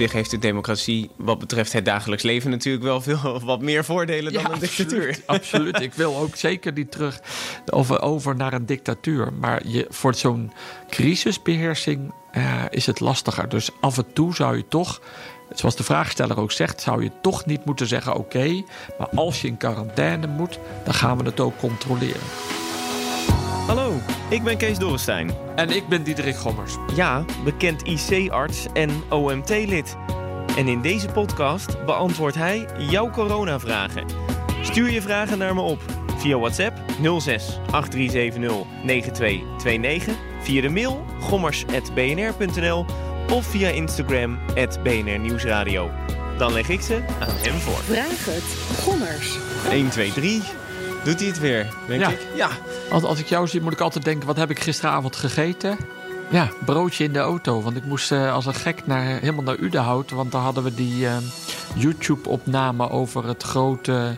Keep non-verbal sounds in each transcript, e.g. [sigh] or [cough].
zich heeft de democratie wat betreft het dagelijks leven natuurlijk wel veel [laughs] wat meer voordelen dan een dictatuur. [laughs] Absoluut. Ik wil ook zeker niet terug over, over naar een dictatuur. Maar je, voor zo'n crisisbeheersing uh, is het lastiger. Dus af en toe zou je toch zoals de vraagsteller ook zegt, zou je toch niet moeten zeggen: oké, maar als je in quarantaine moet, dan gaan we het ook controleren. Hallo, ik ben Kees Dorrestein. En ik ben Diederik Gommers. Ja, bekend IC-arts en OMT-lid. En in deze podcast beantwoordt hij jouw coronavragen. Stuur je vragen naar me op via WhatsApp 06 8370 9229, via de mail gommers.bnr.nl of via Instagram BNR Nieuwsradio. Dan leg ik ze aan hem voor. Vraag het, Gommers. 1, 2, 3. Doet hij het weer, denk ja. ik? Ja. Als, als ik jou zie, moet ik altijd denken: wat heb ik gisteravond gegeten? Ja, broodje in de auto. Want ik moest uh, als een gek naar, helemaal naar Udenhout. Want daar hadden we die uh, YouTube-opname over het grote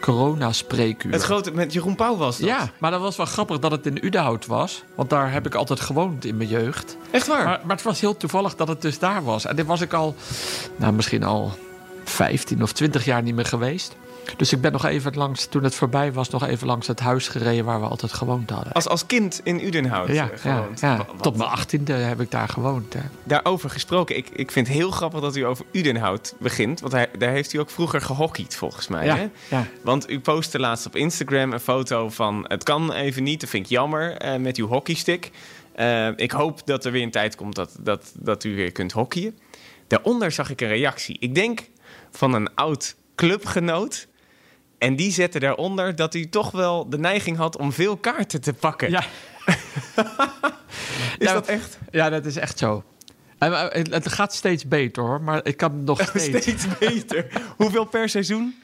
corona-spreekuur. Het grote met Jeroen Pauw was dat? Ja, maar dat was wel grappig dat het in Udenhout was. Want daar heb ik altijd gewoond in mijn jeugd. Echt waar? Maar, maar het was heel toevallig dat het dus daar was. En dit was ik al, nou misschien al 15 of 20 jaar niet meer geweest. Dus ik ben nog even langs, toen het voorbij was, nog even langs het huis gereden waar we altijd gewoond hadden. Als, als kind in Udenhout ja, uh, gewoond? Ja, ja. tot mijn achttiende heb ik daar gewoond. Hè. Daarover gesproken, ik, ik vind het heel grappig dat u over Udenhout begint. Want hij, daar heeft u ook vroeger gehockeyd, volgens mij. Ja, hè? ja. Want u postte laatst op Instagram een foto van... het kan even niet, dat vind ik jammer, uh, met uw hockeystick. Uh, ik hoop dat er weer een tijd komt dat, dat, dat u weer kunt hockeyen. Daaronder zag ik een reactie. Ik denk van een oud clubgenoot... En die zette daaronder dat hij toch wel de neiging had om veel kaarten te pakken. Ja. [laughs] is nou, dat echt? Ja, dat is echt zo. Het gaat steeds beter hoor, maar ik kan nog [laughs] steeds. steeds beter. [laughs] Hoeveel per seizoen?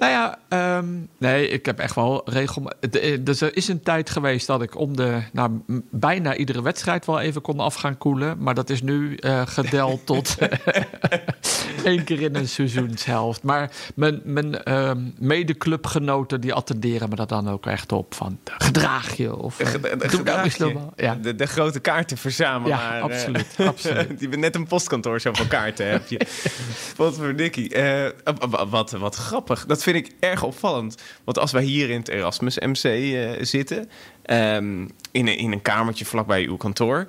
Nou ja, um, nee, ik heb echt wel regelmatig. Dus er is een tijd geweest dat ik om de. Nou, bijna iedere wedstrijd wel even kon af gaan koelen. Maar dat is nu uh, gedeld tot. [laughs] één keer in een seizoenshelft. Maar mijn, mijn uh, medeclubgenoten die attenderen me dat dan ook echt op. Van gedraag je. Of, de, de, de, gedraag je. Ja. De, de, grote kaartenverzamelaar. Ja, absoluut. Uh, [laughs] absoluut. die net een postkantoor zoveel kaarten heb je. [laughs] wat voor. Uh, wat, wat grappig. Dat vind ik erg opvallend. Want als wij hier in het Erasmus MC uh, zitten, um, in, een, in een kamertje vlakbij uw kantoor.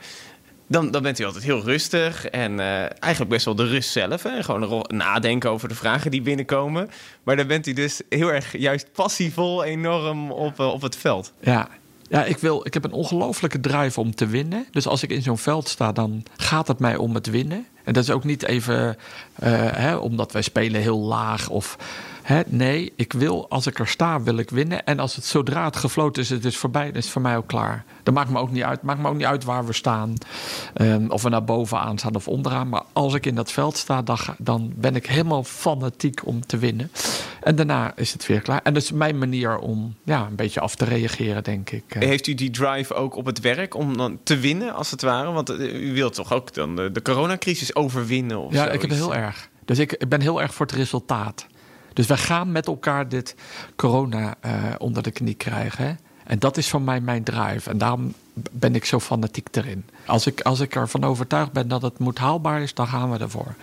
Dan, dan bent u altijd heel rustig en uh, eigenlijk best wel de rust zelf. Hè? Gewoon nadenken over de vragen die binnenkomen. Maar dan bent u dus heel erg juist passievol enorm op, uh, op het veld. Ja, ja, ik, wil, ik heb een ongelofelijke drive om te winnen. Dus als ik in zo'n veld sta, dan gaat het mij om het winnen. En dat is ook niet even hè, omdat wij spelen heel laag of... Hè, nee, ik wil, als ik er sta, wil ik winnen. En als het zodra het gefloten is, het is voorbij, dan is het voor mij ook klaar. Dat maakt me ook niet uit. Maakt me ook niet uit waar we staan. Um, of we naar bovenaan staan of onderaan. Maar als ik in dat veld sta, dan, dan ben ik helemaal fanatiek om te winnen. En daarna is het weer klaar. En dat is mijn manier om ja, een beetje af te reageren, denk ik. Heeft u die drive ook op het werk om dan te winnen, als het ware? Want u wilt toch ook dan de, de coronacrisis overwinnen? Of ja, zoiets? ik heb het heel erg. Dus ik, ik ben heel erg voor het resultaat. Dus wij gaan met elkaar dit corona uh, onder de knie krijgen. Hè? En dat is voor mij mijn drive. En daarom ben ik zo fanatiek erin. Als ik, als ik ervan overtuigd ben dat het moet haalbaar is, dan gaan we ervoor.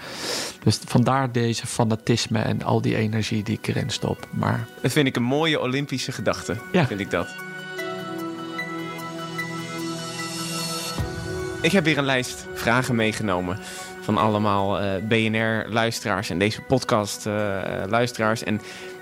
Dus vandaar deze fanatisme en al die energie die ik erin stop. Maar... Dat vind ik een mooie Olympische gedachte. Ja. Vind ik dat. Ik heb weer een lijst vragen meegenomen van allemaal uh, BNR-luisteraars en deze podcast-luisteraars. en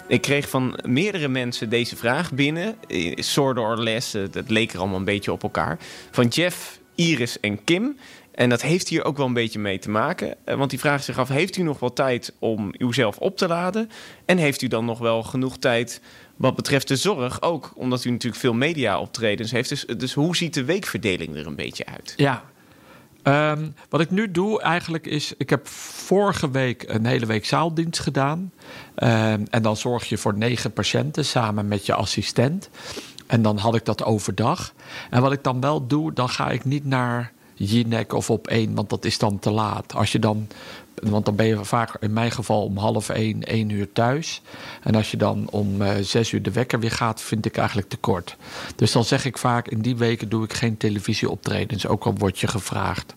ik kreeg van meerdere mensen deze vraag binnen. Soorten or less, het leek er allemaal een beetje op elkaar. Van Jeff, Iris en Kim. En dat heeft hier ook wel een beetje mee te maken. Want die vraagt zich af, heeft u nog wel tijd om uzelf op te laden? En heeft u dan nog wel genoeg tijd wat betreft de zorg? Ook omdat u natuurlijk veel media-optredens heeft. Dus, dus hoe ziet de weekverdeling er een beetje uit? Ja, Um, wat ik nu doe eigenlijk is, ik heb vorige week een hele week zaaldienst gedaan. Um, en dan zorg je voor negen patiënten samen met je assistent. En dan had ik dat overdag. En wat ik dan wel doe, dan ga ik niet naar Jinek of op één, want dat is dan te laat. Als je dan, want dan ben je vaak in mijn geval om half één, één uur thuis. En als je dan om uh, zes uur de wekker weer gaat, vind ik eigenlijk te kort. Dus dan zeg ik vaak, in die weken doe ik geen televisieoptredens, ook al word je gevraagd.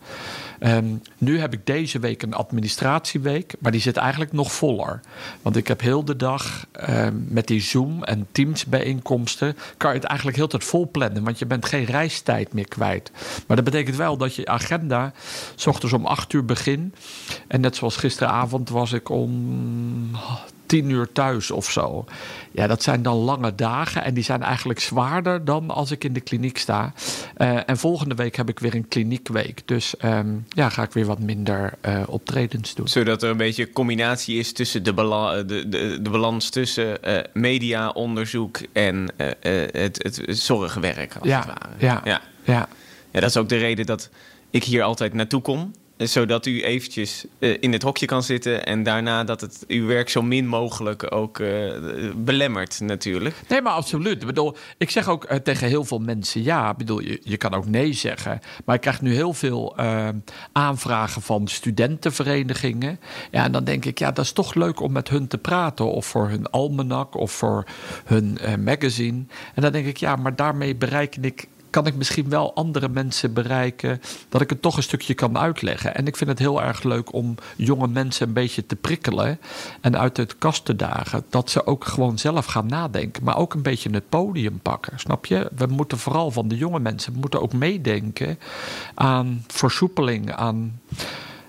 Ehm, nu heb ik deze week een administratieweek, maar die zit eigenlijk nog voller. Want ik heb heel de dag ehm, met die Zoom en Teams bijeenkomsten, kan je het eigenlijk heel tijd vol plannen, want je bent geen reistijd meer kwijt. Maar dat betekent wel dat je agenda, s ochtends om acht uur begin. En net zoals gisteravond was ik om tien uur thuis of zo. Ja, dat zijn dan lange dagen en die zijn eigenlijk zwaarder dan als ik in de kliniek sta. Eh, en volgende week heb ik weer een kliniekweek. Dus ehm, ja, ga ik weer wat minder uh, optredens doen. Zodat er een beetje een combinatie is tussen de, bala de, de, de balans tussen uh, media, onderzoek en het, het zorgwerk. Als ja, het ware. Ja, ja. Ja. ja, dat is ook de reden dat ik hier altijd naartoe kom zodat u eventjes uh, in het hokje kan zitten en daarna dat het uw werk zo min mogelijk ook uh, belemmert natuurlijk. Nee, maar absoluut. Ik bedoel, ik zeg ook uh, tegen heel veel mensen ja. Ik bedoel, je, je kan ook nee zeggen. Maar ik krijg nu heel veel aanvragen van studentenverenigingen. Ja, en dan denk ik, ja, dat is toch leuk om met hun te praten. Of voor hun almanak of voor hun magazine. En dan denk ik, ja, maar daarmee bereik ik kan ik misschien wel andere mensen bereiken. Dat ik het toch een stukje kan uitleggen. En ik vind het heel erg leuk om jonge mensen een beetje te prikkelen. En uit het kast te dagen. Dat ze ook gewoon zelf gaan nadenken. Maar ook een beetje het podium pakken. Snap je? We moeten vooral van de jonge mensen. Moeten ook meedenken aan versoepeling. Aan,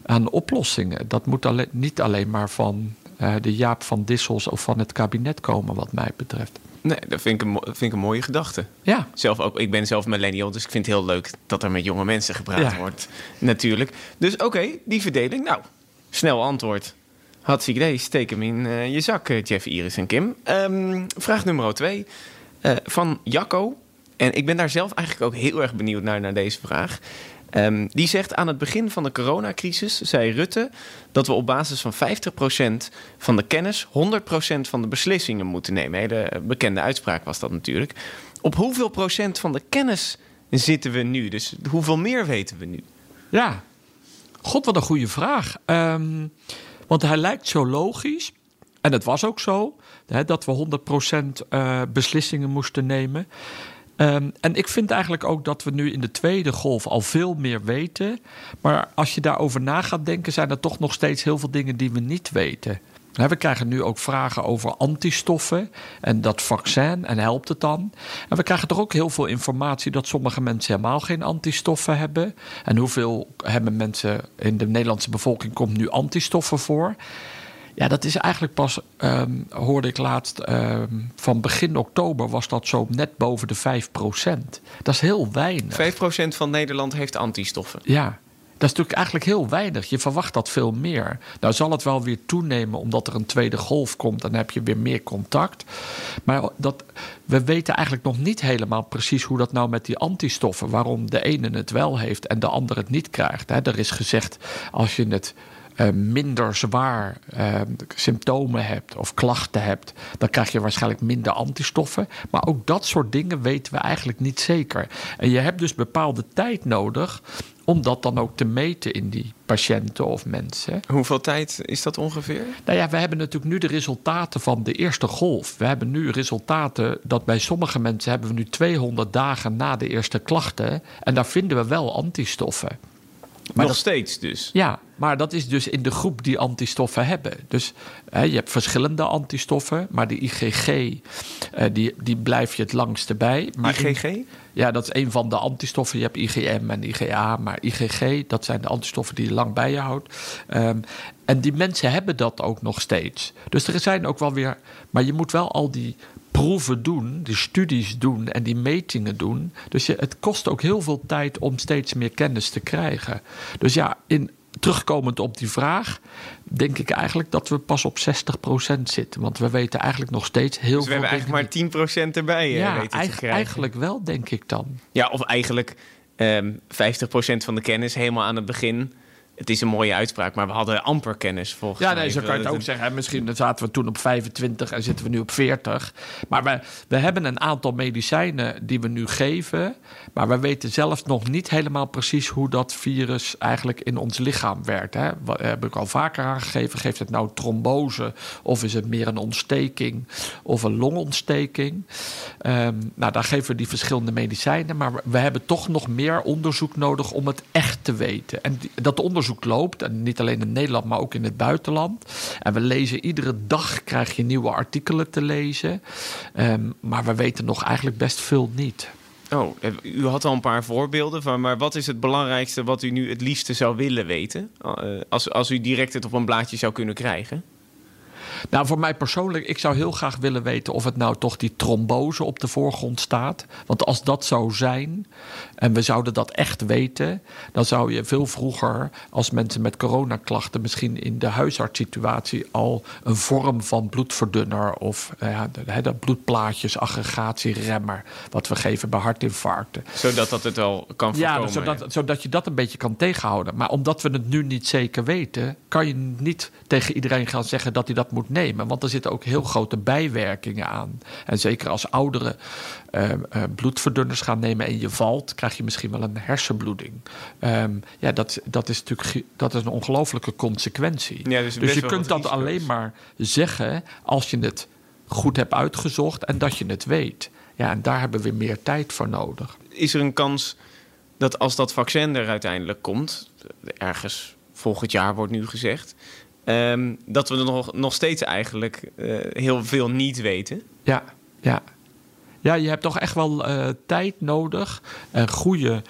aan oplossingen. Dat moet alleen, niet alleen maar van uh, de Jaap van Dissels of van het kabinet komen, wat mij betreft. Nee, dat vind ik een, vind ik een mooie gedachte. Ja. Zelf ook, ik ben zelf millennial, dus ik vind het heel leuk dat er met jonge mensen gepraat wordt. Natuurlijk. Dus oké, die verdeling. Nou, snel antwoord. Hartstikke idee. Steek hem in uh, je zak, uh, Jeff, Iris en Kim. Um, vraag nummer twee. Uh, van Jacco. En ik ben daar zelf eigenlijk ook heel erg benieuwd naar, naar deze vraag. Um, die zegt aan het begin van de coronacrisis, zei Rutte, dat we op basis van 50% van de kennis 100% van de beslissingen moeten nemen. Hele bekende uitspraak was dat natuurlijk. Op hoeveel procent van de kennis zitten we nu? Dus hoeveel meer weten we nu? Ja, god, wat een goede vraag. Um, want hij lijkt zo logisch. En het was ook zo, hè, dat we 100% uh, beslissingen moesten nemen. Um, en ik vind eigenlijk ook dat we nu in de tweede golf al veel meer weten. Maar als je daarover na gaat denken, zijn er toch nog steeds heel veel dingen die we niet weten. We krijgen nu ook vragen over antistoffen en dat vaccin en helpt het dan? En we krijgen toch ook heel veel informatie dat sommige mensen helemaal geen antistoffen hebben. En hoeveel hebben mensen in de Nederlandse bevolking komt nu antistoffen voor? Ja, dat is eigenlijk pas, um, hoorde ik laatst, um, van begin oktober was dat zo net boven de 5% Dat is heel weinig. 5% van Nederland heeft antistoffen? Ja, dat is natuurlijk eigenlijk heel weinig. Je verwacht dat veel meer. Nou zal het wel weer toenemen omdat er een tweede golf komt. Dan heb je weer meer contact. Maar dat, we weten eigenlijk nog niet helemaal precies hoe dat nou met die antistoffen... waarom de ene het wel heeft en de ander het niet krijgt. er is gezegd, als je het minder zwaar uh, symptomen hebt of klachten hebt, dan krijg je waarschijnlijk minder antistoffen. Maar ook dat soort dingen weten we eigenlijk niet zeker. En je hebt dus bepaalde tijd nodig om dat dan ook te meten in die patiënten of mensen. Hoeveel tijd is dat ongeveer? Nou ja, we hebben natuurlijk nu de resultaten van de eerste golf. We hebben nu resultaten dat bij sommige mensen hebben we nu 200 dagen na de eerste klachten. En daar vinden we wel antistoffen. Maar Nog steeds dus? Ja, maar dat is dus in de groep die antistoffen hebben. Dus hè, je hebt verschillende antistoffen, maar de IgG, uh, die, die blijf je het langste bij. Maar IgG? In, ja, dat is een van de antistoffen. Je hebt IgM en IgA, maar IgG, dat zijn de antistoffen die je lang bij je houdt. Um, en die mensen hebben dat ook nog steeds. Dus er zijn ook wel weer. Maar je moet wel al die proeven doen, die studies doen en die metingen doen. Dus je, het kost ook heel veel tijd om steeds meer kennis te krijgen. Dus ja, in, terugkomend op die vraag, denk ik eigenlijk dat we pas op 60% zitten. Want we weten eigenlijk nog steeds heel dus veel. we hebben eigenlijk maar 10% erbij. Ja, weten te eigenlijk wel, denk ik dan. Ja, of eigenlijk um, 50% van de kennis helemaal aan het begin het is een mooie uitspraak, maar we hadden amper kennis volgens Ja, mij. nee, zo kan je het ook zeggen. Misschien zaten we toen op 25 en zitten we nu op 40. Maar we, we hebben een aantal medicijnen die we nu geven. Maar we weten zelf nog niet helemaal precies hoe dat virus eigenlijk in ons lichaam werkt. Hè. Wat heb ik al vaker aangegeven. Geeft het nou trombose of is het meer een ontsteking of een longontsteking? Ehm, nou, daar geven we die verschillende medicijnen. Maar we hebben toch nog meer onderzoek nodig om het echt te weten. En die- dat onderzoek loopt, en niet alleen in Nederland, maar ook in het buitenland. En we lezen iedere dag, krijg je nieuwe artikelen te lezen. Ehm, maar we weten nog eigenlijk best veel niet. Oh, eh, u had al een paar voorbeelden van, maar wat is het belangrijkste wat u nu het liefste zou willen weten? Eh, Als, als u direct het op een blaadje zou kunnen krijgen. Nou, voor mij persoonlijk, ik zou heel graag willen weten of het nou toch die trombose op de voorgrond staat. Want als dat zou zijn, en we zouden dat echt weten, dan zou je veel vroeger, als mensen met coronaklachten, misschien in de huisartssituatie al een vorm van bloedverdunner of eh, ja, dat bloedplaatjes, aggregatieremmer, wat we geven bij hartinfarcten. Zodat dat het al kan Ja, voorkomen. zodat, zodat je dat een beetje kan tegenhouden. Maar omdat we het nu niet zeker weten, kan je niet tegen iedereen gaan zeggen dat hij dat moet nemen. Want er zitten ook heel grote bijwerkingen aan. En zeker als ouderen eh, eh, bloedverdunners gaan nemen en je valt, krijg je misschien wel een hersenbloeding. Ehm, ja, dat, dat is natuurlijk dat is een ongelofelijke consequentie. Ja, dus dus je kunt dat risico's. alleen maar zeggen als je het goed hebt uitgezocht en dat je het weet. Ja, en daar hebben we meer tijd voor nodig. Is er een kans dat als dat vaccin er uiteindelijk komt, ergens volgend jaar wordt nu gezegd, ehm, dat we nog, nog steeds eigenlijk eh, heel veel niet weten? Ja, ja. Ja, je hebt toch echt wel eh, tijd nodig en goede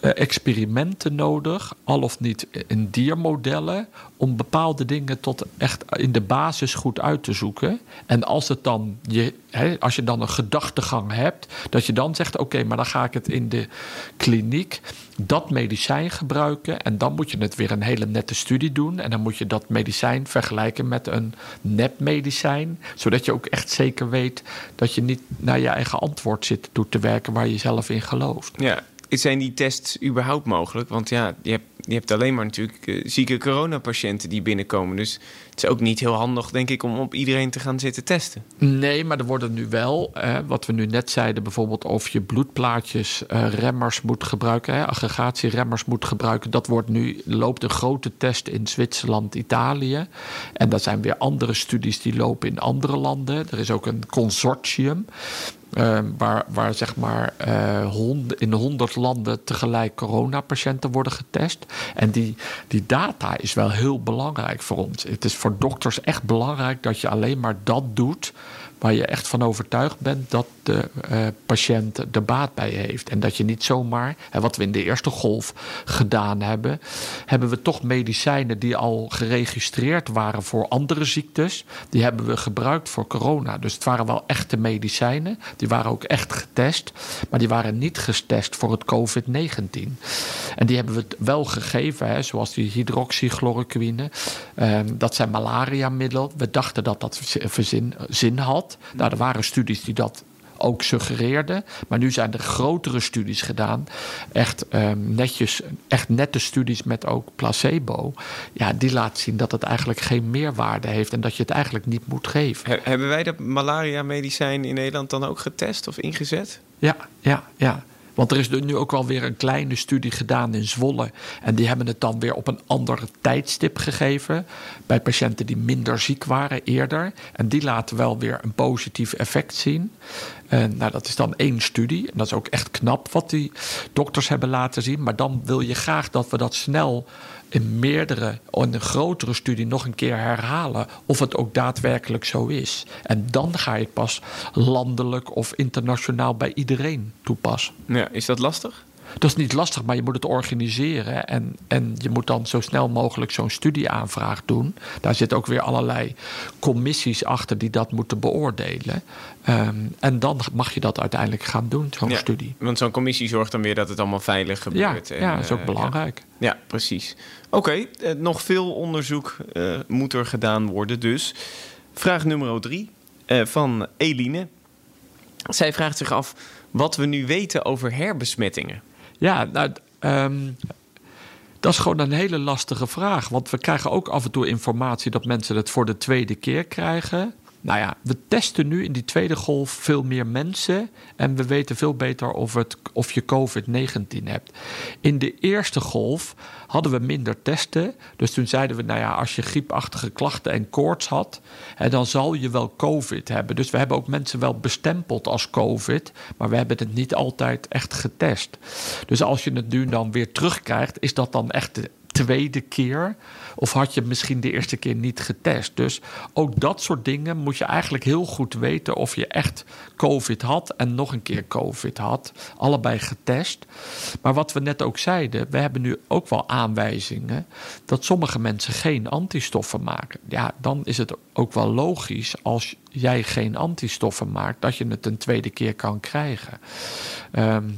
experimenten nodig, al of niet in diermodellen, om bepaalde dingen tot echt in de basis goed uit te zoeken. En als, het dan je, hè, als je dan een gedachtegang hebt, dat je dan zegt: Oké, maar dan ga ik het in de kliniek dat medicijn gebruiken. En dan moet je het weer een hele nette studie doen. En dan moet je dat medicijn vergelijken met een nepmedicijn. Zodat je ook echt zeker weet dat je niet naar je eigen antwoord zit toe te werken waar je zelf in gelooft. Ja. Zijn die tests überhaupt mogelijk? Want ja, je hebt, je hebt alleen maar natuurlijk eh, zieke coronapatiënten die binnenkomen. Dus het is ook niet heel handig, denk ik, om op iedereen te gaan zitten testen. Nee, maar er worden nu wel, wat we nu net zeiden, bijvoorbeeld of je bloedplaatjes eh, remmers moet gebruiken, hè, aggregatieremmers moet gebruiken. Dat wordt nu, loopt een grote test in Zwitserland, Italië. En dat zijn weer andere studies die lopen in andere landen. Er is ook een consortium. Eh, waar, waar zeg maar eh, in honderd landen tegelijk coronapatiënten worden getest. En die, die data is wel heel belangrijk voor ons. Het is voor dokters echt belangrijk dat je alleen maar dat doet waar je echt van overtuigd bent dat de eh, patiënt er baat bij heeft. En dat je niet zomaar, hè, wat we in de eerste golf gedaan hebben, hebben we toch medicijnen die al geregistreerd waren voor andere ziektes, die hebben we gebruikt voor corona. Dus het waren wel echte medicijnen, die waren ook echt getest, maar die waren niet getest voor het COVID-19. En die hebben we wel gegeven, hè, zoals die hydroxychloroquine. Ehm, dat zijn malaria-middelen. We dachten dat dat zin had. Nou, er waren studies die dat ook suggereerden. Maar nu zijn er grotere studies gedaan. Echt ehm, netjes, echt nette studies met ook placebo. Ja, die laat zien dat het eigenlijk geen meerwaarde heeft en dat je het eigenlijk niet moet geven. He- hebben wij dat malaria-medicijn in Nederland dan ook getest of ingezet? Ja, ja, ja. Want er is nu ook wel weer een kleine studie gedaan in Zwolle. En die hebben het dan weer op een ander tijdstip gegeven. Bij patiënten die minder ziek waren eerder. En die laten wel weer een positief effect zien. En nou, dat is dan één studie. En dat is ook echt knap wat die dokters hebben laten zien. Maar dan wil je graag dat we dat snel in meerdere, in een grotere studie nog een keer herhalen of het ook daadwerkelijk zo is. En dan ga je pas landelijk of internationaal bij iedereen toepassen. Ja, is dat lastig? Dat is niet lastig, maar je moet het organiseren. En, en je moet dan zo snel mogelijk zo'n studieaanvraag doen. Daar zitten ook weer allerlei commissies achter die dat moeten beoordelen. Ehm, en dan mag je dat uiteindelijk gaan doen, zo'n Ja, studie. Want zo'n commissie zorgt dan weer dat het allemaal veilig Ja, gebeurt. ja, dat is ook eh, belangrijk. Ja, Ja, precies. Oké, eh, nog veel onderzoek eh, moet er gedaan worden dus. Vraag nummer drie eh, van Eline. Zij vraagt zich af wat we nu weten over herbesmettingen. Ja, nou, ehm, Dat is gewoon een hele lastige vraag. Want we krijgen ook af en toe informatie dat mensen het voor de tweede keer krijgen. Nou ja, we testen nu in die tweede golf veel meer mensen. En we weten veel beter of, het, of je COVID-19 hebt. In de eerste golf hadden we minder testen. Dus toen zeiden we, nou ja, als je griepachtige klachten en koorts had, hè, dan zal je wel COVID hebben. Dus we hebben ook mensen wel bestempeld als COVID, maar we hebben het niet altijd echt getest. Dus als je het nu dan weer terugkrijgt, is dat dan echt tweede keer? Of had je misschien de eerste keer niet getest? Dus ook dat soort dingen moet je eigenlijk heel goed weten of je echt COVID had en nog een keer COVID had. Allebei getest. Maar wat we net ook zeiden, we hebben nu ook wel aanwijzingen dat sommige mensen geen antistoffen maken. Ja, dan is het ook wel logisch als jij geen antistoffen maakt, dat je het een tweede keer kan krijgen. Ehm,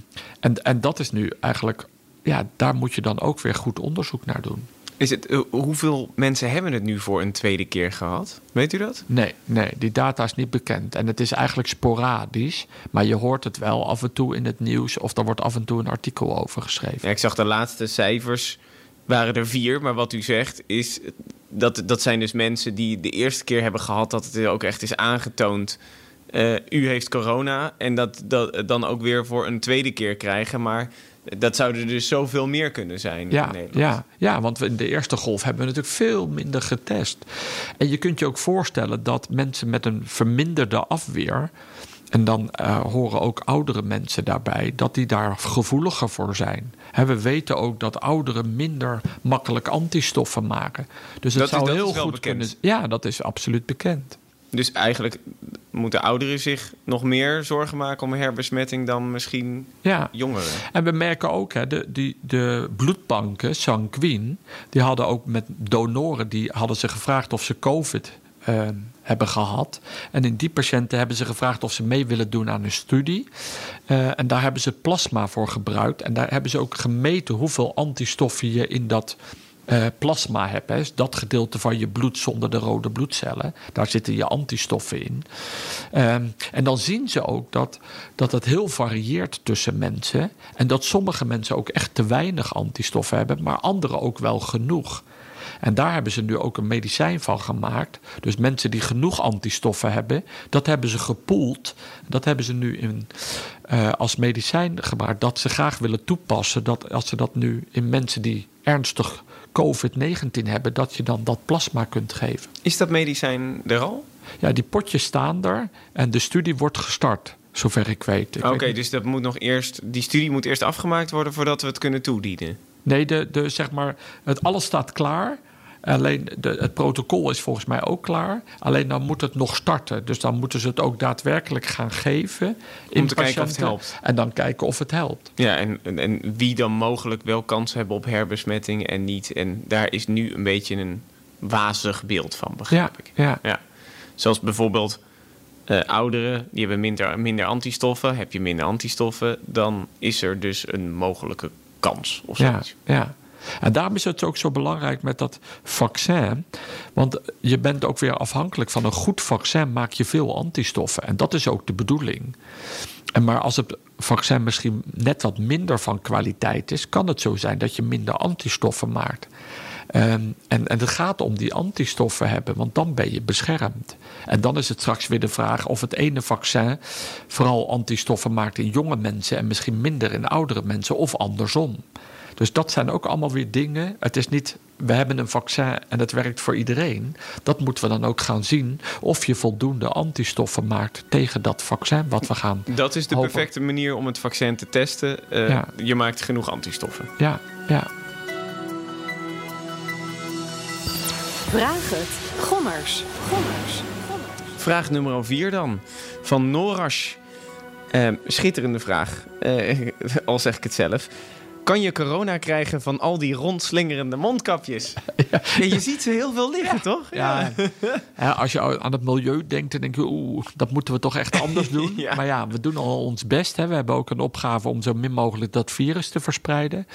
en, en dat is nu eigenlijk ja, daar moet je dan ook weer goed onderzoek naar doen. Is het, eh, hoeveel mensen hebben het nu voor een tweede keer gehad? Weet u dat? Nee, nee, die data is niet bekend. En het is eigenlijk sporadisch. Maar je hoort het wel af en toe in het nieuws. Of er wordt af en toe een artikel over geschreven. Ja, ik zag de laatste cijfers. Waren er vier. Maar wat u zegt is. Dat, dat zijn dus mensen die de eerste keer hebben gehad. Dat het ook echt is aangetoond. Uh, u heeft corona. En dat, dat dan ook weer voor een tweede keer krijgen. Maar dat zouden dus zoveel meer kunnen zijn ja, in Nederland. Ja, ja, want in de eerste golf hebben we natuurlijk veel minder getest. En je kunt je ook voorstellen dat mensen met een verminderde afweer... en dan uh, horen ook oudere mensen daarbij... dat die daar gevoeliger voor zijn. He, we weten ook dat ouderen minder makkelijk antistoffen maken. Dus het dat zou is, heel goed bekend. kunnen... Ja, dat is absoluut bekend. Dus eigenlijk moeten ouderen zich nog meer zorgen maken om herbesmetting dan misschien Ja. jongeren. En we merken ook, hè, de, die, de bloedbanken, Sanquin, die hadden ook met donoren, die hadden ze gevraagd of ze COVID eh, hebben gehad. En in die patiënten hebben ze gevraagd of ze mee willen doen aan een studie. Eh, en daar hebben ze plasma voor gebruikt. En daar hebben ze ook gemeten hoeveel antistoffen je in dat eh, plasma hebt. Hè. Dat gedeelte van je bloed zonder de rode bloedcellen. Daar zitten je antistoffen in. Ehm, en dan zien ze ook dat, dat het heel varieert tussen mensen. En dat sommige mensen ook echt te weinig antistoffen hebben, maar anderen ook wel genoeg. En daar hebben ze nu ook een medicijn van gemaakt. Dus mensen die genoeg antistoffen hebben, dat hebben ze gepoeld. Dat hebben ze nu in, eh, als medicijn gemaakt. Dat ze graag willen toepassen. Dat als ze dat nu in mensen die ernstig COVID-19 hebben, dat je dan dat plasma kunt geven. Is dat medicijn er al? Ja, die potjes staan er en de studie wordt gestart, zover ik weet. Oké, dus dat moet nog eerst, die studie moet eerst afgemaakt worden voordat we het kunnen toedienen. Nee, de, de, zeg maar, het alles staat klaar. Alleen de, het protocol is volgens mij ook klaar. Alleen dan moet het nog starten. Dus dan moeten ze het ook daadwerkelijk gaan geven. In te kijken of het patiënten. helpt. En dan kijken of het helpt. Ja, en, en, en wie dan mogelijk wel kans hebben op herbesmetting en niet. En daar is nu een beetje een wazig beeld van, Ja, begrijp ik. ja. Ja. Zoals bijvoorbeeld eh, ouderen, die hebben minder, minder antistoffen. Heb je minder antistoffen, dan is er dus een mogelijke kans of Ja, zoiets. ja. En daarom is het ook zo belangrijk met dat vaccin. Want je bent ook weer afhankelijk van een goed vaccin, maak je veel antistoffen. En dat is ook de bedoeling. En maar als het vaccin misschien net wat minder van kwaliteit is, kan het zo zijn dat je minder antistoffen maakt. Ehm, en, en het gaat om die antistoffen hebben, want dan ben je beschermd. En dan is het straks weer de vraag of het ene vaccin vooral antistoffen maakt in jonge mensen en misschien minder in oudere mensen of andersom. Dus dat zijn ook allemaal weer dingen. Het is niet, we hebben een vaccin en het werkt voor iedereen. Dat moeten we dan ook gaan zien of je voldoende antistoffen maakt tegen dat vaccin wat we gaan. Dat is de Hopen. perfecte manier om het vaccin te testen. Eh, Ja. Je maakt genoeg antistoffen. Ja, ja. Vraag het. Gommers. Gommers. Vraag nummer 4 dan. Van Norash. Eh, schitterende vraag. Eh, [laughs] al zeg ik het zelf. Kan je corona krijgen van al die rondslingerende mondkapjes? [laughs] Ja, je ziet ze heel veel liggen, toch? Ja. Ja, als je aan het milieu denkt, dan denk je, oeh, dat moeten we toch echt anders [laughs] doen. Maar ja, we doen al ons best. Hè. We hebben ook een opgave om zo min mogelijk dat virus te verspreiden.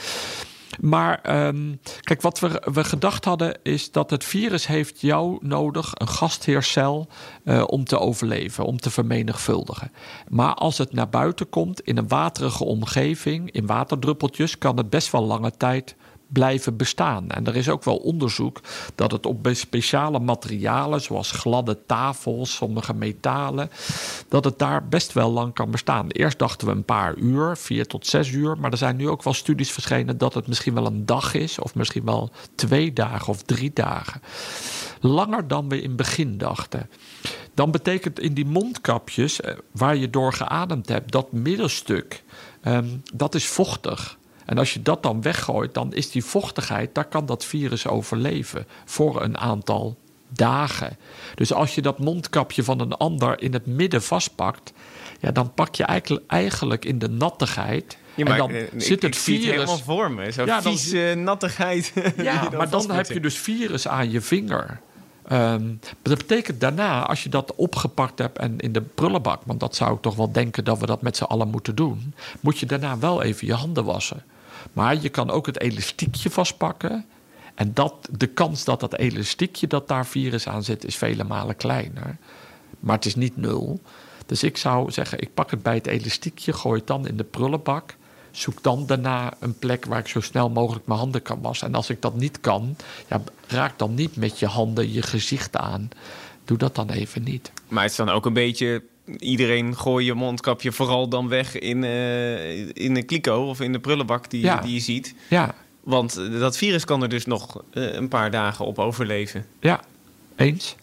Maar ehm, kijk, wat we, we gedacht hadden is dat het virus heeft jou nodig, een gastheercel, eh, om te overleven, om te vermenigvuldigen. Maar als het naar buiten komt in een waterige omgeving, in waterdruppeltjes, kan het best wel lange tijd blijven bestaan. En er is ook wel onderzoek dat het op speciale materialen, zoals gladde tafels, sommige metalen, dat het daar best wel lang kan bestaan. Eerst dachten we een paar uur, vier tot zes uur, maar er zijn nu ook wel studies verschenen dat het misschien wel een dag is, of misschien wel twee dagen of drie dagen. Langer dan we in het begin dachten. Dan betekent in die mondkapjes eh, waar je door geademd hebt, dat middelstuk, ehm, dat is vochtig. En als je dat dan weggooit, dan is die vochtigheid, daar kan dat virus overleven voor een aantal dagen. Dus als je dat mondkapje van een ander in het midden vastpakt, ja, dan pak je eigenlijk, eigenlijk in de nattigheid. Ja, maar, en dan eh, zit ik, het ik zie het virus. helemaal voor me. Zo'n Ja, dan vieze nattigheid. [laughs] Ja, maar dan heb je dus virus aan je vinger. Maar dat betekent daarna, als je dat opgepakt hebt en in de prullenbak, want dat zou ik toch wel denken dat we dat met z'n allen moeten doen, moet je daarna wel even je handen wassen. Maar je kan ook het elastiekje vastpakken. En dat, de kans dat dat elastiekje dat daar virus aan zit, is vele malen kleiner. Maar het is niet nul. Dus ik zou zeggen, ik pak het bij het elastiekje, gooi het dan in de prullenbak. Zoek dan daarna een plek waar ik zo snel mogelijk mijn handen kan wassen. En als ik dat niet kan, ja, raak dan niet met je handen je gezicht aan. Doe dat dan even niet. Maar het is dan ook een beetje... Iedereen gooi je mondkapje vooral dan weg in, eh, in een kliko of in de prullenbak die, Ja. die je ziet. Ja, Want eh, dat virus kan er dus nog eh, een paar dagen op overleven. ja, eens.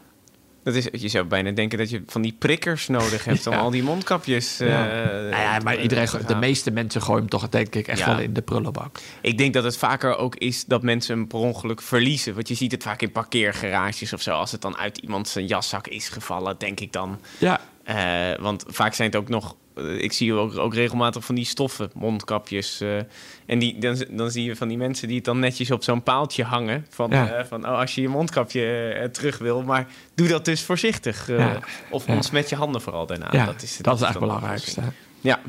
Dat is, je zou bijna denken dat je van die prikkers nodig hebt om [laughs] al die mondkapjes. eh, Ja. nou ja, maar te- iedereen, te de meeste mensen gooien hem toch denk ik echt Ja. wel in de prullenbak. Ik denk dat het vaker ook is dat mensen hem per ongeluk verliezen. Want je ziet het vaak in parkeergarages of zo. Als het dan uit iemand zijn jaszak is gevallen, denk ik dan. Ja, Eh, want vaak zijn het ook nog. Ik zie ook, ook regelmatig van die stoffen mondkapjes. eh, en die, dan, dan zie je van die mensen die het dan netjes op zo'n paaltje hangen. Van, Ja. eh, van oh, als je je mondkapje eh, terug wil. Maar doe dat dus voorzichtig. Ja. Of Ja. ontsmet je handen vooral daarna. ja dat is, dat is de belangrijkste. Ja.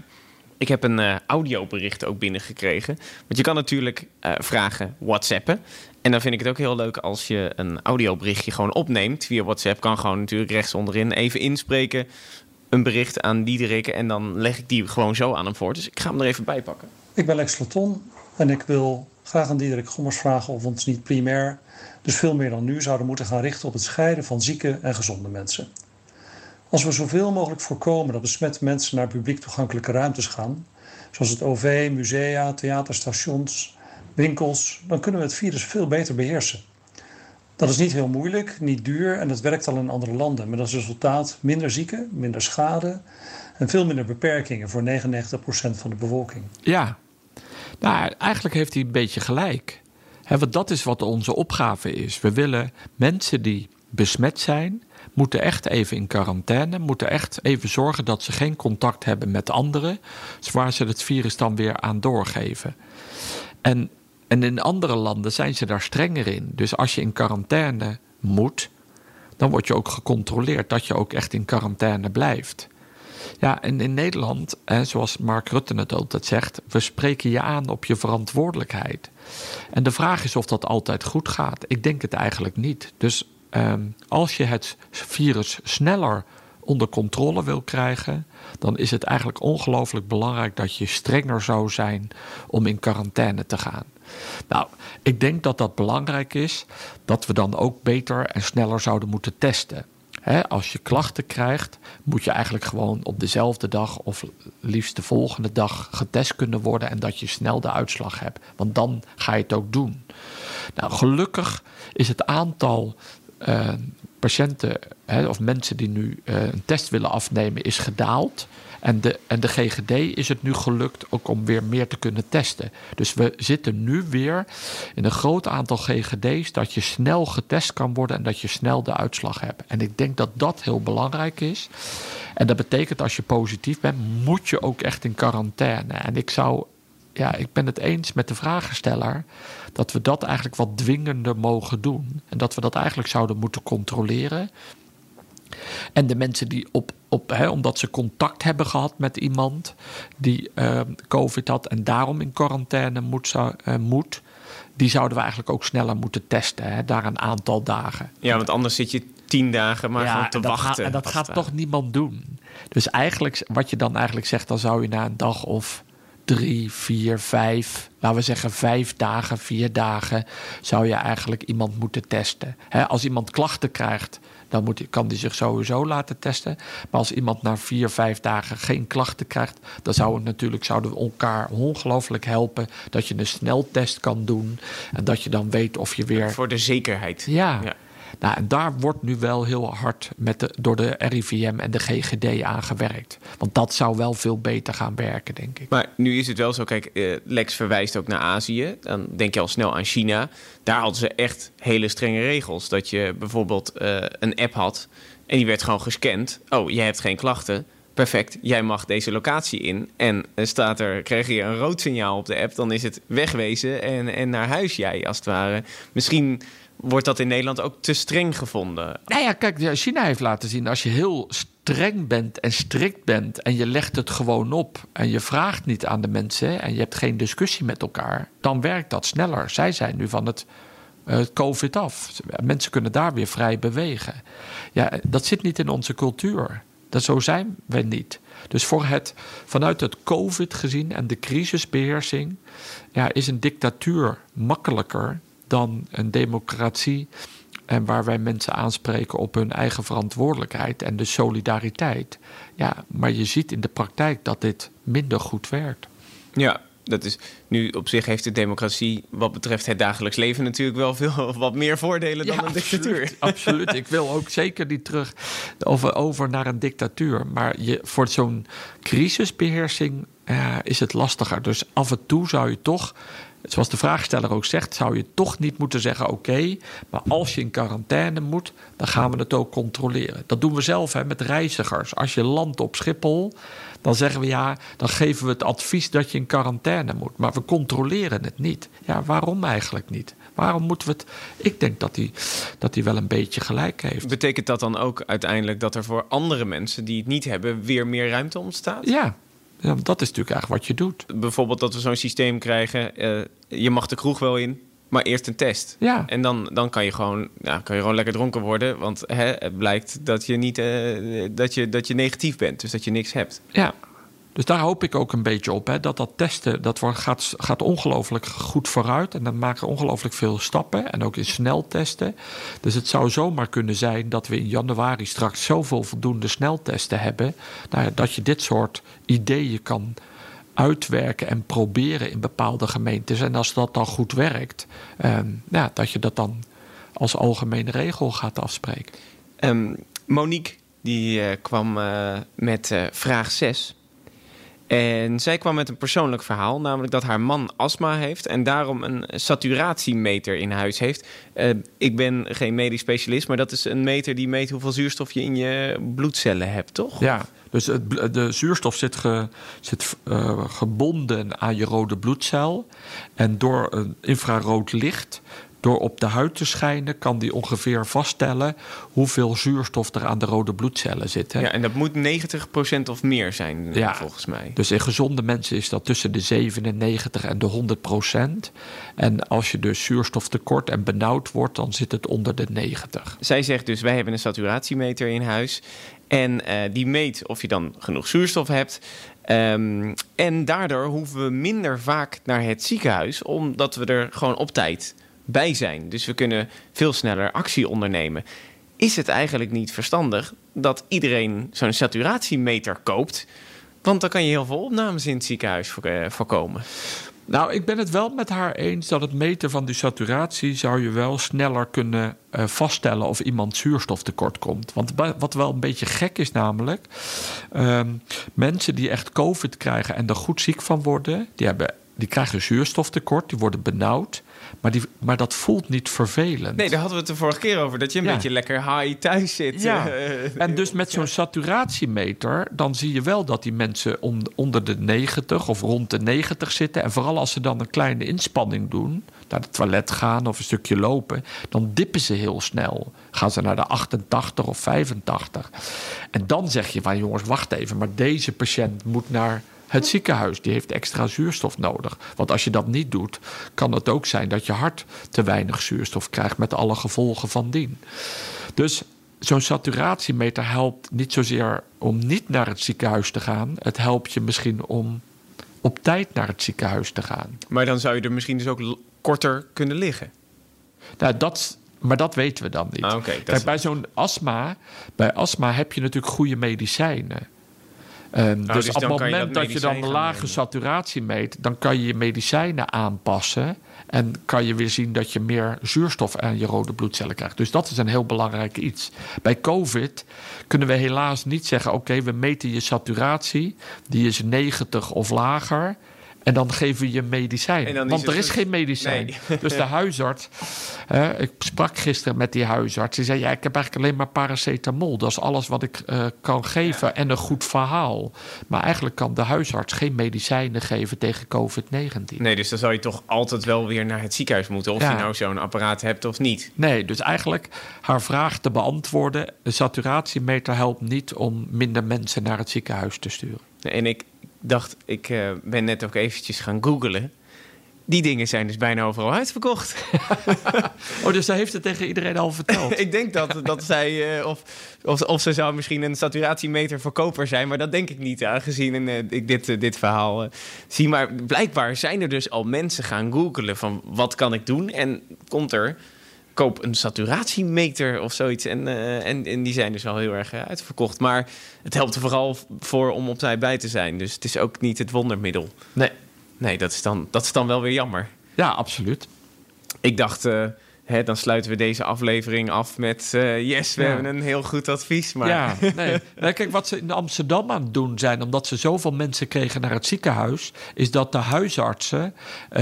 Ik heb een audiobericht ook binnengekregen. Want je kan natuurlijk vragen whatsappen. En dan vind ik het ook heel leuk als je een audioberichtje gewoon opneemt via WhatsApp. Kan gewoon natuurlijk rechts onderin even inspreken. Een bericht aan Diederik. En dan leg ik die gewoon zo aan hem voor. Dus ik ga hem er even bij pakken. Ik ben Lex Laton en ik wil graag aan Diederik Gommers vragen of we ons niet primair, dus veel meer dan nu, zouden moeten gaan richten op het scheiden van zieke en gezonde mensen. Als we zoveel mogelijk voorkomen dat besmette mensen naar publiek toegankelijke ruimtes gaan, zoals het OV, musea, theaterstations, winkels, dan kunnen we het virus veel beter beheersen. Dat is niet heel moeilijk, niet duur en het werkt al in andere landen. Met als resultaat minder zieken, minder schade en veel minder beperkingen voor 99% van de bevolking. Ja, nou, eigenlijk heeft hij een beetje gelijk. Want dat is wat onze opgave is. We willen mensen die besmet zijn, moeten echt even in quarantaine, moeten echt even zorgen dat ze geen contact hebben met anderen, waar ze het virus dan weer aan doorgeven. En, en in andere landen zijn ze daar strenger in. Dus als je in quarantaine moet, dan word je ook gecontroleerd dat je ook echt in quarantaine blijft. Ja, en in Nederland, hè, zoals Mark Rutte het altijd zegt, we spreken je aan op je verantwoordelijkheid. En de vraag is of dat altijd goed gaat. Ik denk het eigenlijk niet. Dus ehm, als je het virus sneller onder controle wil krijgen, dan is het eigenlijk ongelooflijk belangrijk dat je strenger zou zijn om in quarantaine te gaan. Nou, ik denk dat dat belangrijk is, dat we dan ook beter en sneller zouden moeten testen. Als je klachten krijgt, moet je eigenlijk gewoon op dezelfde dag of liefst de volgende dag getest kunnen worden en dat je snel de uitslag hebt. Want dan ga je het ook doen. Nou, gelukkig is het aantal eh, patiënten hè, of mensen die nu eh, een test willen afnemen, is gedaald. En de, en de GGD is het nu gelukt ook om weer meer te kunnen testen. Dus we zitten nu weer in een groot aantal GGD's dat je snel getest kan worden en dat je snel de uitslag hebt. En ik denk dat dat heel belangrijk is. En dat betekent als je positief bent, moet je ook echt in quarantaine. En ik zou, ja, ik ben het eens met de vragensteller dat we dat eigenlijk wat dwingender mogen doen. En dat we dat eigenlijk zouden moeten controleren. En de mensen die op, op hè, omdat ze contact hebben gehad met iemand die eh, COVID had en daarom in quarantaine moet, zou, eh, moet, die zouden we eigenlijk ook sneller moeten testen, hè, daar een aantal dagen. Ja, want anders zit je tien dagen maar gewoon te en wachten. Gaat, en dat gaat het toch niemand doen. Dus eigenlijk, wat je dan eigenlijk zegt, dan zou je na een dag of drie, vier, vijf, laten we zeggen vijf dagen, vier dagen, zou je eigenlijk iemand moeten testen. als iemand klachten krijgt, dan moet, kan die zich sowieso laten testen. Maar als iemand na vier, vijf dagen geen klachten krijgt, dan zou het natuurlijk zouden we elkaar ongelooflijk helpen dat je een sneltest kan doen en dat je dan weet of je weer. Voor de zekerheid. ja. ja. Nou, daar wordt nu wel heel hard met de, door de RIVM en de GGD aangewerkt. Want dat zou wel veel beter gaan werken, denk ik. Maar nu is het wel zo, kijk, eh, Lex verwijst ook naar Azië. Dan denk je al snel aan China. Daar hadden ze echt hele strenge regels. Dat je bijvoorbeeld eh, een app had en die werd gewoon gescand. Oh, je hebt geen klachten. Perfect, jij mag deze locatie in. En staat er, krijg je een rood signaal op de app, dan is het wegwezen en, en naar huis jij als het ware. Misschien wordt dat in Nederland ook te streng gevonden? Nou ja, kijk, China heeft laten zien... als je heel streng bent en strikt bent... en je legt het gewoon op en je vraagt niet aan de mensen... en je hebt geen discussie met elkaar... dan werkt dat sneller. Zij zijn nu van het, uh, COVID af. Mensen kunnen daar weer vrij bewegen. Ja, dat zit niet in onze cultuur. Dat, zo zijn we niet. Dus voor het, vanuit het COVID gezien en de crisisbeheersing... Ja, is een dictatuur makkelijker dan een democratie. En waar wij mensen aanspreken op hun eigen verantwoordelijkheid en de solidariteit. Ja, maar je ziet in de praktijk dat dit minder goed werkt. Ja, dat is nu op zich heeft de democratie wat betreft het dagelijks leven natuurlijk wel veel [laughs] wat meer voordelen dan een dictatuur. [laughs] Absoluut. Ik wil ook zeker niet terug over, over naar een dictatuur. Maar je, voor zo'n crisisbeheersing uh, is het lastiger. Dus af en toe zou je toch zoals de vraagsteller ook zegt, zou je toch niet moeten zeggen: oké, maar als je in quarantaine moet, dan gaan we het ook controleren. Dat doen we zelf hè, met reizigers. Als je landt op Schiphol, dan zeggen we ja, dan geven we het advies dat je in quarantaine moet. Maar we controleren het niet. Ja, waarom eigenlijk niet? Waarom moeten we het. Ik denk dat hij dat wel een beetje gelijk heeft. Betekent dat dan ook uiteindelijk dat er voor andere mensen die het niet hebben, weer meer ruimte ontstaat? Ja, ja, dat is natuurlijk eigenlijk wat je doet. Bijvoorbeeld dat we zo'n systeem krijgen. Uh, je mag de kroeg wel in, maar eerst een test. Ja. En dan, dan kan, je gewoon, ja, kan je gewoon lekker dronken worden. Want hè, het blijkt dat je, niet, uh, dat, je, dat je negatief bent. Dus dat je niks hebt. Ja, dus daar hoop ik ook een beetje op. Hè, dat dat testen, dat gaat, gaat ongelooflijk goed vooruit. En dan maken ongelooflijk veel stappen. En ook in sneltesten. Dus het zou zomaar kunnen zijn dat we in januari straks zoveel voldoende sneltesten hebben. Nou, dat je dit soort ideeën kan uitwerken en proberen in bepaalde gemeentes. En als dat dan goed werkt, ehm, ja, dat je dat dan als algemene regel gaat afspreken. Um, Monique die uh, kwam uh, met uh, vraag 6. En zij kwam met een persoonlijk verhaal, namelijk dat haar man astma heeft en daarom een saturatiemeter in huis heeft. Uh, ik ben geen medisch specialist, maar dat is een meter die meet hoeveel zuurstof je in je bloedcellen hebt, toch? Ja, dus het, de zuurstof zit, zit uh, gebonden aan je rode bloedcel. En door een infrarood licht door op de huid te schijnen kan die ongeveer vaststellen hoeveel zuurstof er aan de rode bloedcellen zit. Hè? Ja, en dat moet 90% of meer zijn, ja, volgens mij. Dus in gezonde mensen is dat tussen de 97 en de 100%. En als je dus zuurstoftekort en benauwd wordt, dan zit het onder de 90. Zij zegt dus: wij hebben een saturatiemeter in huis. En uh, die meet of je dan genoeg zuurstof hebt. Um, en daardoor hoeven we minder vaak naar het ziekenhuis, omdat we er gewoon op tijd bij zijn. Dus we kunnen veel sneller actie ondernemen. Is het eigenlijk niet verstandig dat iedereen zo'n saturatiemeter koopt? Want dan kan je heel veel opnames in het ziekenhuis eh, voorkomen. Nou, ik ben het wel met haar eens dat het meten van die saturatie zou je wel sneller kunnen uh, vaststellen of iemand zuurstoftekort komt. Want wat wel een beetje gek is, namelijk, uh, mensen die echt COVID krijgen en er goed ziek van worden, die, hebben, die krijgen zuurstoftekort, die worden benauwd. Maar, die, maar dat voelt niet vervelend. Nee, daar hadden we het de vorige keer over. Dat je een beetje lekker high thuis zit. Ja. [laughs] en dus met zo'n saturatiemeter... dan zie je wel dat die mensen onder de 90 of rond de 90 zitten. En vooral als ze dan een kleine inspanning doen... naar het toilet gaan of een stukje lopen... dan dippen ze heel snel. Gaan ze naar de 88 of 85. En dan zeg je van jongens, wacht even... maar deze patiënt moet naar het ziekenhuis die heeft extra zuurstof nodig. Want als je dat niet doet, kan het ook zijn dat je hart te weinig zuurstof krijgt met alle gevolgen van dien. Dus zo'n saturatiemeter helpt niet zozeer om niet naar het ziekenhuis te gaan. Het helpt je misschien om op tijd naar het ziekenhuis te gaan. Maar dan zou je er misschien dus ook korter kunnen liggen. Nou, dat, maar dat weten we dan niet. Ah, Kijk, bij zo'n astma, bij astma heb je natuurlijk goede medicijnen. Ehm, dus, dus op het moment dat dat, je dan gaan lage nemen. saturatie meet, dan kan je je medicijnen aanpassen. En kan je weer zien dat je meer zuurstof aan je rode bloedcellen krijgt. Dus dat is een heel belangrijk iets. Bij COVID kunnen we helaas niet zeggen: oké, we meten je saturatie, die is 90 of lager. En dan geven we je medicijn. Want er is goed. geen medicijn. Nee. [laughs] Dus de huisarts. hè, ik sprak gisteren met die huisarts. Die zei: ja, Ik heb eigenlijk alleen maar paracetamol. Dat is alles wat ik eh, kan geven. En een goed verhaal. Maar eigenlijk kan de huisarts geen medicijnen geven tegen COVID-19. Nee, dus dan zou je toch altijd wel weer naar het ziekenhuis moeten. Of Ja. je nou zo'n apparaat hebt of niet. Nee, dus eigenlijk haar vraag te beantwoorden. Een saturatiemeter helpt niet om minder mensen naar het ziekenhuis te sturen. En ik dacht, ik eh, ben net ook eventjes gaan googlen. Die dingen zijn dus bijna overal uitverkocht. [laughs] Oh, dus zij heeft het tegen iedereen al verteld. [laughs] ik denk dat, dat zij, eh, of, of, of ze zou misschien een saturatiemeter verkoper zijn, maar dat denk ik niet, aangezien eh, ik dit, dit verhaal zie. Maar blijkbaar zijn er dus al mensen gaan googlen van wat kan ik doen? En komt er, koop een saturatiemeter of zoiets. En, eh, en, en die zijn dus al heel erg eh, uitverkocht. Maar het helpt er vooral voor om op tijd bij te zijn. Dus het is ook niet het wondermiddel. Nee. Nee, dat is dan, dat is dan wel weer jammer. Ja, absoluut. Ik dacht, eh, hè, dan sluiten we deze aflevering af met... eh, yes, we Ja. hebben een heel goed advies. Maar Ja, [laughs] nee. nee. Kijk, wat ze in Amsterdam aan het doen zijn, omdat ze zoveel mensen kregen naar het ziekenhuis, is dat de huisartsen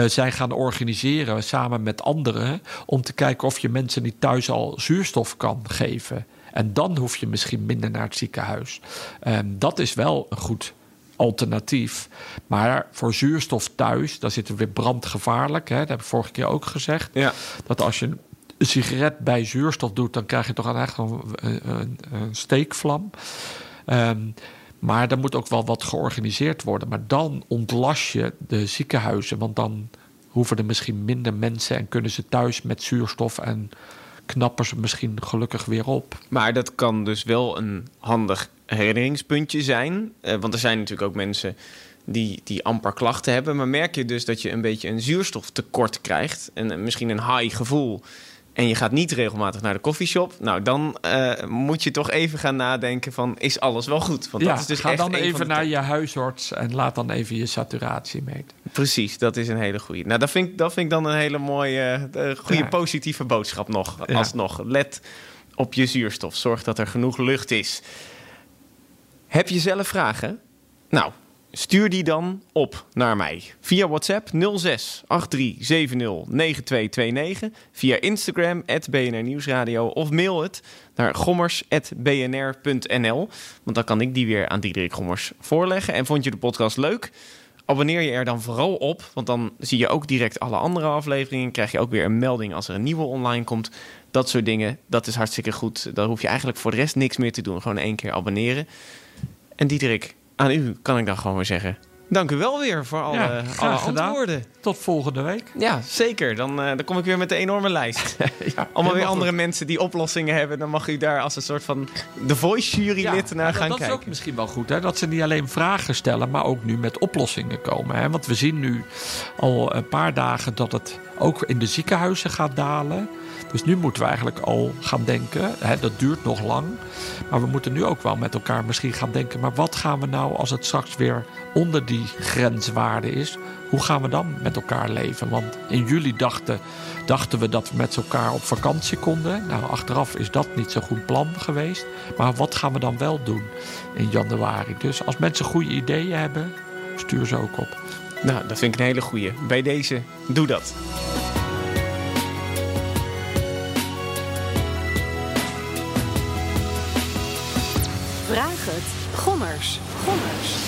zijn gaan organiseren samen met anderen om te kijken of je mensen niet thuis al zuurstof kan geven. En dan hoef je misschien minder naar het ziekenhuis. Ehm, dat is wel een goed alternatief. Maar voor zuurstof thuis, daar zitten we weer brandgevaarlijk. Hè? Dat heb ik vorige keer ook gezegd. Ja. Dat als je een sigaret bij zuurstof doet, dan krijg je toch echt een, een, een- een steekvlam. Ehm, maar er moet ook wel wat georganiseerd worden. Maar dan ontlast je de ziekenhuizen. Want dan hoeven er misschien minder mensen en kunnen ze thuis met zuurstof en knappen ze misschien gelukkig weer op. Maar dat kan dus wel een handig herinneringspuntje zijn. Eh, want er zijn natuurlijk ook mensen die, die amper klachten hebben. Maar merk je dus dat je een beetje een zuurstoftekort krijgt. En eh, misschien een high gevoel. En je gaat niet regelmatig naar de koffieshop. Nou, dan eh, moet je toch even gaan nadenken van... is alles wel goed? Want ja, dat is dus ga echt dan even naar je huisarts en laat dan even je saturatie meten. Precies, dat is een hele goede. Nou, dat vind ik, dat vind ik dan een hele mooie, eh, goede Ja. positieve boodschap nog. Ja. Alsnog, let op je zuurstof. Zorg dat er genoeg lucht is. Heb je zelf vragen? Nou, stuur die dan op naar mij. Via WhatsApp 06 83 70 9229. Via Instagram, BNR Nieuwsradio. Of mail het naar gommers.bnr.nl. Want dan kan ik die weer aan Diederik Gommers voorleggen. En vond je de podcast leuk? Abonneer je er dan vooral op, want dan zie je ook direct alle andere afleveringen. Krijg je ook weer een melding als er een nieuwe online komt. Dat soort dingen, dat is hartstikke goed. Dan hoef je eigenlijk voor de rest niks meer te doen. Gewoon één keer abonneren. En Diederik, aan u kan ik dan gewoon weer zeggen... Dank u wel weer voor alle, Ja, graag alle gedaan. antwoorden. Tot volgende week. Ja, zeker. Dan, eh, dan kom ik weer met een enorme lijst. [laughs] Allemaal weer andere mensen die oplossingen hebben. Dan mag u daar als een soort van The Voice jurylid Ja, naar gaan dat kijken. is ook misschien wel goed, hè? dat ze niet alleen vragen stellen, maar ook nu met oplossingen komen. Hè? Want we zien nu al een paar dagen dat het ook in de ziekenhuizen gaat dalen. Dus nu moeten we eigenlijk al gaan denken, hè, dat duurt nog lang. Maar we moeten nu ook wel met elkaar misschien gaan denken, maar wat gaan we nou als het straks weer onder die grenswaarde is? Hoe gaan we dan met elkaar leven? Want in juli dachten, dachten we dat we met elkaar op vakantie konden. Nou, achteraf is dat niet zo'n goed plan geweest. Maar wat gaan we dan wel doen in januari? Dus als mensen goede ideeën hebben, stuur ze ook op. Nou, dat vind ik een hele goeie. Bij deze, doe dat. Vraag het. Gommers. Gommers.